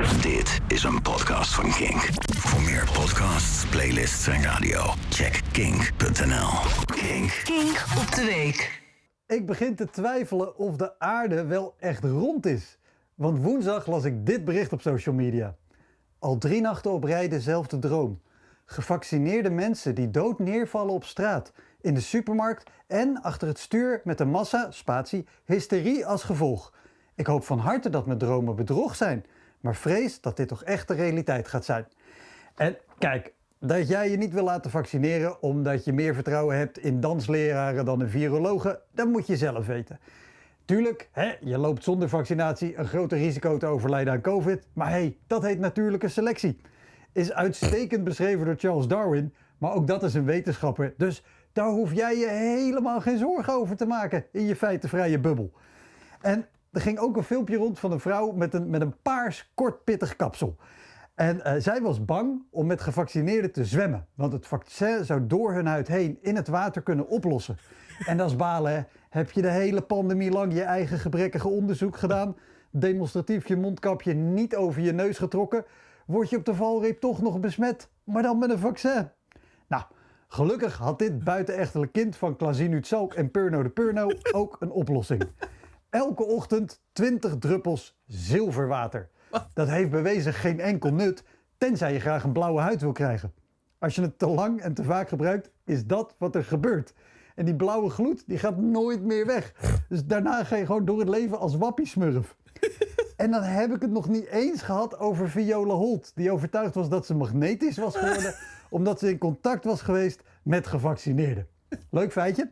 Dit is een podcast van Kink. Voor meer podcasts, playlists en radio, check kink.nl. Kink. Kink op de week. Ik begin te twijfelen of de aarde wel echt rond is. Want woensdag las ik dit bericht op social media. Al drie nachten op rij dezelfde droom. Gevaccineerde mensen die dood neervallen op straat, in de supermarkt en achter het stuur met een massa, spatie, hysterie als gevolg. Ik hoop van harte dat mijn dromen bedrog zijn, maar vrees dat dit toch echt de realiteit gaat zijn. En kijk, dat jij je niet wil laten vaccineren omdat je meer vertrouwen hebt in dansleraren dan in virologen, dat moet je zelf weten. Tuurlijk, hè, je loopt zonder vaccinatie een groter risico te overlijden aan COVID, maar hé, hey, dat heet natuurlijke selectie. Is uitstekend beschreven door Charles Darwin, maar ook dat is een wetenschapper, dus daar hoef jij je helemaal geen zorgen over te maken in je feitenvrije bubbel. En er ging ook een filmpje rond van een vrouw met een, met een paars kort pittig kapsel. En uh, zij was bang om met gevaccineerden te zwemmen. Want het vaccin zou door hun huid heen in het water kunnen oplossen. En dat is balen, hè? Heb je de hele pandemie lang je eigen gebrekkige onderzoek gedaan? Demonstratief je mondkapje niet over je neus getrokken? Word je op de valreep toch nog besmet? Maar dan met een vaccin? Nou, gelukkig had dit buitenechtelijk kind van Klazinut Zalk en Purno de Purno ook een oplossing. Elke ochtend 20 druppels zilverwater. Dat heeft bewezen geen enkel nut, tenzij je graag een blauwe huid wil krijgen. Als je het te lang en te vaak gebruikt, is dat wat er gebeurt. En die blauwe gloed, die gaat nooit meer weg. Dus daarna ga je gewoon door het leven als wappiesmurf. En dan heb ik het nog niet eens gehad over Viola Holt, die overtuigd was dat ze magnetisch was geworden, omdat ze in contact was geweest met gevaccineerden. Leuk feitje.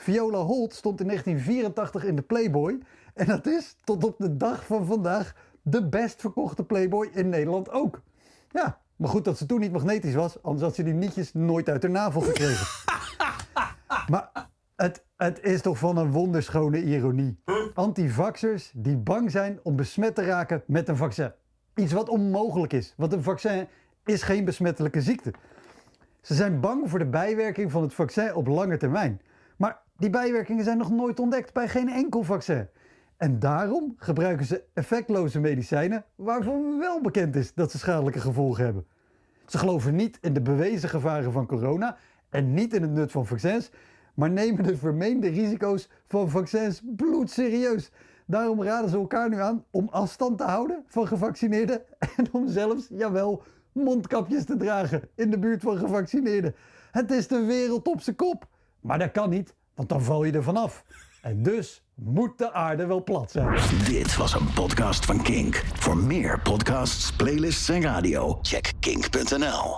Viola Holt stond in 1984 in de Playboy. En dat is tot op de dag van vandaag de best verkochte Playboy in Nederland ook. Ja, maar goed dat ze toen niet magnetisch was, anders had ze die nietjes nooit uit haar navel gekregen. maar het, het is toch van een wonderschone ironie. Antivaxers die bang zijn om besmet te raken met een vaccin. Iets wat onmogelijk is, want een vaccin is geen besmettelijke ziekte. Ze zijn bang voor de bijwerking van het vaccin op lange termijn. Die bijwerkingen zijn nog nooit ontdekt bij geen enkel vaccin. En daarom gebruiken ze effectloze medicijnen waarvan wel bekend is dat ze schadelijke gevolgen hebben. Ze geloven niet in de bewezen gevaren van corona en niet in het nut van vaccins, maar nemen de vermeende risico's van vaccins bloedserieus. Daarom raden ze elkaar nu aan om afstand te houden van gevaccineerden en om zelfs, jawel, mondkapjes te dragen in de buurt van gevaccineerden. Het is de wereld op zijn kop. Maar dat kan niet, want dan val je er vanaf. En dus moet de aarde wel plat zijn. Dit was een podcast van Kink. Voor meer podcasts, playlists en radio, check kink.nl.